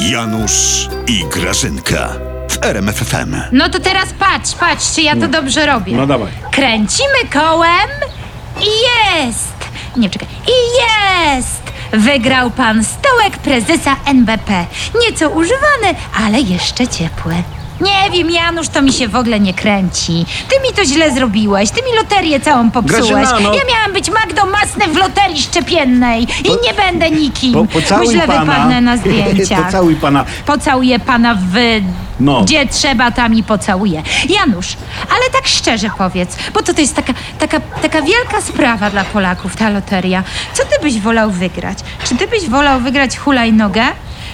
Janusz i Grażynka w RMFFM. No to teraz patrz, patrz, czy ja to dobrze robię. No dawaj. Kręcimy kołem i jest! Nie, czekaj. I jest! Wygrał pan stołek prezesa NBP. Nieco używany, ale jeszcze ciepły. Nie wiem, Janusz, to mi się w ogóle nie kręci. Ty mi to źle zrobiłeś. Ty mi loterię całą popsułeś. Grażyna, no. Ja miałam być Magdą Masny w loterii szczepiennej i nie będę nikim. Po, pocałuj źle pana. wypadnę na zdjęciach. Pocałuj pana. Pocałuję pana w... No. Gdzie trzeba, tam i pocałuję. Janusz, ale tak szczerze powiedz, bo to, to jest taka, taka, taka wielka sprawa dla Polaków, ta loteria. Co ty byś wolał wygrać? Czy ty byś wolał wygrać hulajnogę,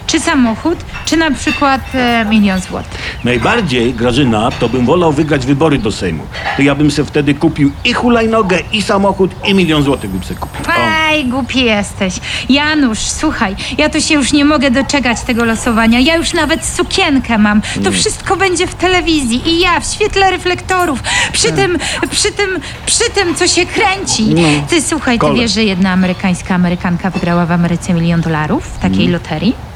czy samochód, czy na przykład e, milion złotych? Najbardziej, Grażyna, to bym wolał wygrać wybory do Sejmu. To ja bym se wtedy kupił i hulajnogę, i samochód, i milion złotych bym se kupił. O. Ej, głupi jesteś. Janusz, słuchaj, ja to się już nie mogę doczekać tego losowania. Ja już nawet sukienkę mam. To wszystko będzie w telewizji i ja w świetle reflektorów. Przy tym, przy tym, przy tym, co się kręci. Ty słuchaj, ty wiesz, że jedna amerykańska Amerykanka wygrała w Ameryce milion dolarów w takiej loterii?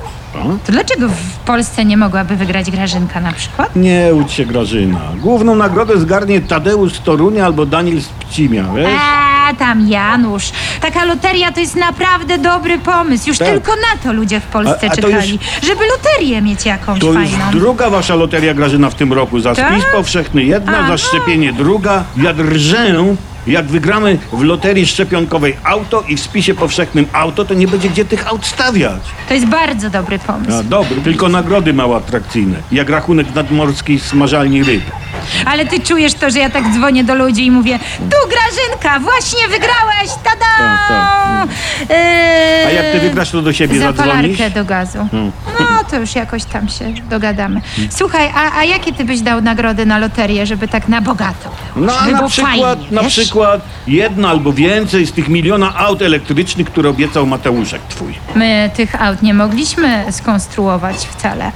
To dlaczego w Polsce nie mogłaby wygrać Grażynka na przykład? Nie łudź się, Grażyna. Główną nagrodę zgarnie Tadeusz z Torunia albo Daniel z Pcimia, wiesz? A tam Janusz. Taka loteria to jest naprawdę dobry pomysł. Już Tak. tylko na to ludzie w Polsce A- a to czekali. Żeby loterię mieć jakąś To już fajną. druga wasza loteria, Grażyna, w tym roku. Za Tak? spis powszechny jedna, A, za no. szczepienie druga. Ja drżę, jak wygramy w loterii szczepionkowej auto i w spisie powszechnym auto, to nie będzie gdzie tych aut stawiać. To jest bardzo dobry pomysł. A, dobry, tylko nagrody mało atrakcyjne. Jak rachunek nadmorskiej smażalni ryb. Ale ty czujesz to, że ja tak dzwonię do ludzi i mówię Tu Grażynka, właśnie wygrałeś, tada! Tak, tak. Eee, A jak ty wygrasz, to do siebie zadzwonisz? Zapalarkę do gazu. No, to już jakoś tam się dogadamy. Słuchaj, a, a jakie ty byś dał nagrody na loterię, żeby tak na bogato było? No a żeby na było przykład, fajnie, na wiesz? przykład jedna albo więcej z tych miliona aut elektrycznych, które obiecał Mateuszek twój. My tych aut nie mogliśmy skonstruować wcale.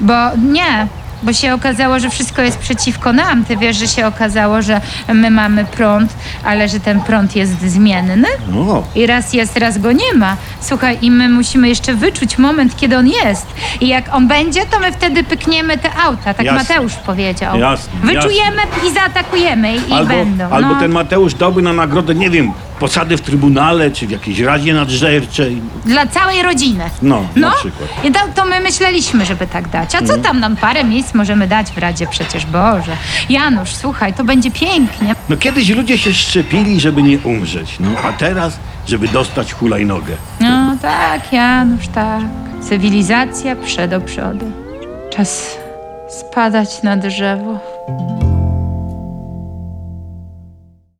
Bo nie. Bo się okazało, że wszystko jest przeciwko nam. Ty wiesz, że się okazało, że my mamy prąd, ale że ten prąd jest zmienny. No. I raz jest, raz go nie ma. Słuchaj, i my musimy jeszcze wyczuć moment, kiedy on jest. I jak on będzie, to my wtedy pykniemy te auta. Tak Jasne. Mateusz powiedział. Jasne, Wyczujemy i zaatakujemy. I, i Albo, będą. albo no. ten Mateusz dałby na nagrodę, nie wiem, posady w trybunale, czy w jakiejś radzie nadzorczej. Dla całej rodziny. No, na przykład. I to, to my myśleliśmy, żeby tak dać. A co tam nam parę miejsc możemy dać w Radzie przecież, Boże. Janusz, słuchaj, to będzie pięknie. No kiedyś ludzie się szczepili, żeby nie umrzeć, no a teraz, żeby dostać hulajnogę. No tak, Janusz, tak. Cywilizacja prze do przodu. Czas spadać na drzewo.